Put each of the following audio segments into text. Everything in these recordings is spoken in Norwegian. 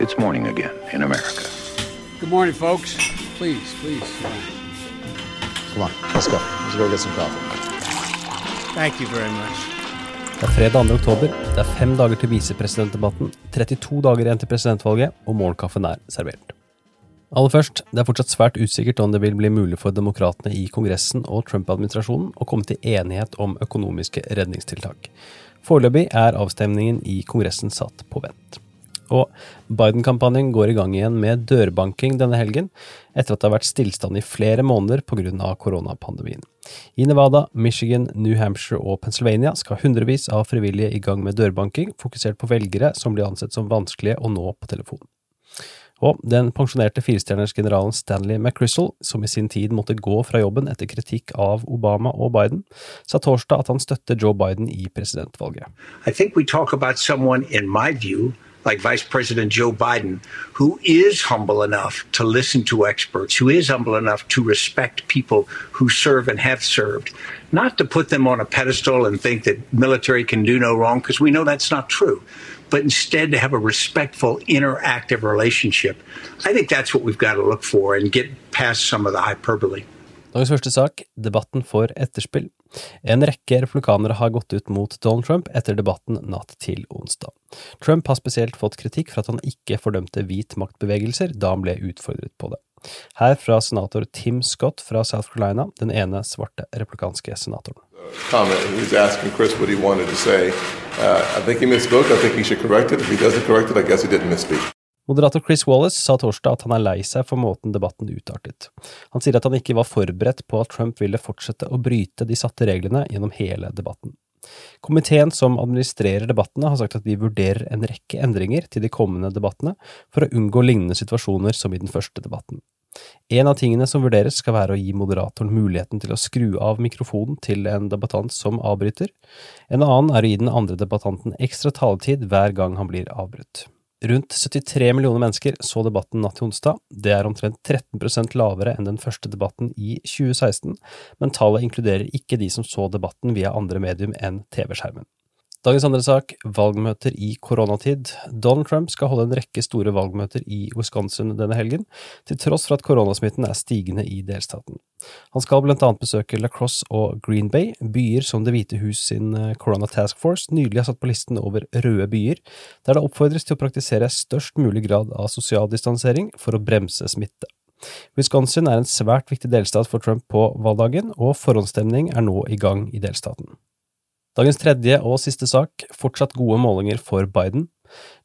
It's morning again in America. Good morning, folks. Please, please. Come on, let's go. Let's go get some coffee. Thank you very much. Det er fredag 2. oktober, det er fem dager til visepresidentdebatten, 32 dager igjen til presidentvalget, og morgenkaffen er servert. Aller først, det er fortsatt svært usikkert om det vil bli mulig for demokratene i Kongressen og Trump-administrasjonen å komme til enighet om økonomiske redningstiltak. Foreløpig er avstemningen i Kongressen satt på vent. Og Biden-kampanjen går i gang igjen med dørbanking denne helgen, etter at det har vært stillstand i flere måneder pga. koronapandemien. I Nevada, Michigan, New Hampshire og Pennsylvania skal hundrevis av frivillige i gang med dørbanking, fokusert på velgere som blir ansett som vanskelige å nå på telefon. Og den pensjonerte firestjernersgeneralen Stanley McChrystal, som i sin tid måtte gå fra jobben etter kritikk av Obama og Biden, sa torsdag at han støtter Joe Biden i presidentvalget. I think we talk about someone, in my view, like Vice President Joe Biden, who is humble enough to listen to experts, who is humble enough to respect people who serve and have served, not to put them on a pedestal and think that military can do no wrong, because we know that's not true, but instead to have a respectful, interactive relationship. I think that's what we've got to look for and get past some of the hyperbole. Dagens første sak, debatten får etterspill. En rekke republikanere har gått ut mot Donald Trump etter debatten natt til onsdag. Trump har spesielt fått kritikk for at han ikke fordømte hvit maktbevegelser da han ble utfordret på det. Her fra senator Tim Scott fra South Carolina, den ene svarte replikanske senatoren. comment. He asking Chris what he wanted to say. Uh, I think he misspoke. I think he should correct it. If he doesn't correct it, I guess he didn't. Moderator Chris Wallace sa torsdag at han er lei seg for måten debatten utartet. Han sier at han ikke var forberedt på at Trump ville fortsette å bryte de satte reglene gjennom hele debatten. Komiteen som administrerer debattene, har sagt at de vurderer en rekke endringer til de kommende debattene for å unngå lignende situasjoner som i den første debatten. En av tingene som vurderes skal være å gi moderatoren muligheten til å skru av mikrofonen til en debattant som avbryter. En annen er å gi den andre debattanten ekstra taletid hver gang han blir avbrutt. Rundt 73 millioner mennesker så debatten natt til onsdag. Det er omtrent 13% lavere enn den første debatten i 2016, men tallet inkluderer ikke de som så debatten via andre medium enn TV-skjermen. Dagens andre sak, valgmøter i koronatid. Donald Trump skal holde en rekke store valgmøter i Wisconsin denne helgen, til tross for at koronasmitten er stigende i delstaten. Han skal blant annet besøke La Crosse og Green Bay, byer som Det hvite hus sin Corona Task Force nylig har satt på listen over røde byer, der det oppfordres til å praktisere størst mulig grad av sosial distansering for å bremse smitte. Wisconsin er en svært viktig delstat for Trump på valgdagen, og forhåndsstemning er nå i gang i delstaten. Dagens tredje og siste sak, fortsatt gode målinger for Biden.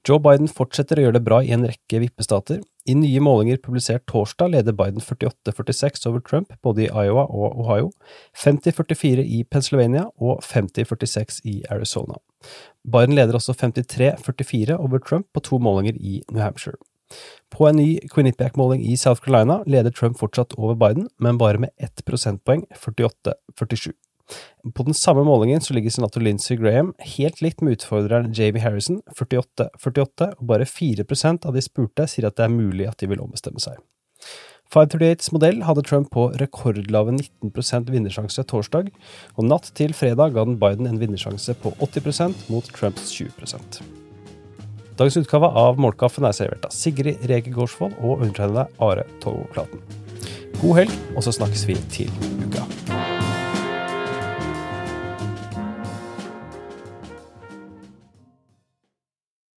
Joe Biden fortsetter å gjøre det bra i en rekke vippestater. I nye målinger publisert torsdag leder Biden 48-46 over Trump både i Iowa og Ohio, 50-44 i Pennsylvania og 50-46 i Arizona. Biden leder også 53-44 over Trump på to målinger i New Hampshire. På en ny Quinnipiac-måling i South Carolina leder Trump fortsatt over Biden, men bare med ett prosentpoeng, 48-47. På den samme målingen så ligger senator Lindsey Graham helt likt med utfordreren Jamie Harrison, 48-48, og bare 4% av de spurte sier at det er mulig at de vil ombestemme seg. 538s modell hadde Trump på rekordlave 19% vinnersjanse torsdag, og natt til fredag ga den Biden en vinnersjanse på 80% mot Trumps 20% Dagens utgave av Målkaffen er servert av Sigrid Rege Gårdsvold og undertegnede Are Togo. God helg, og så snakkes vi til uka.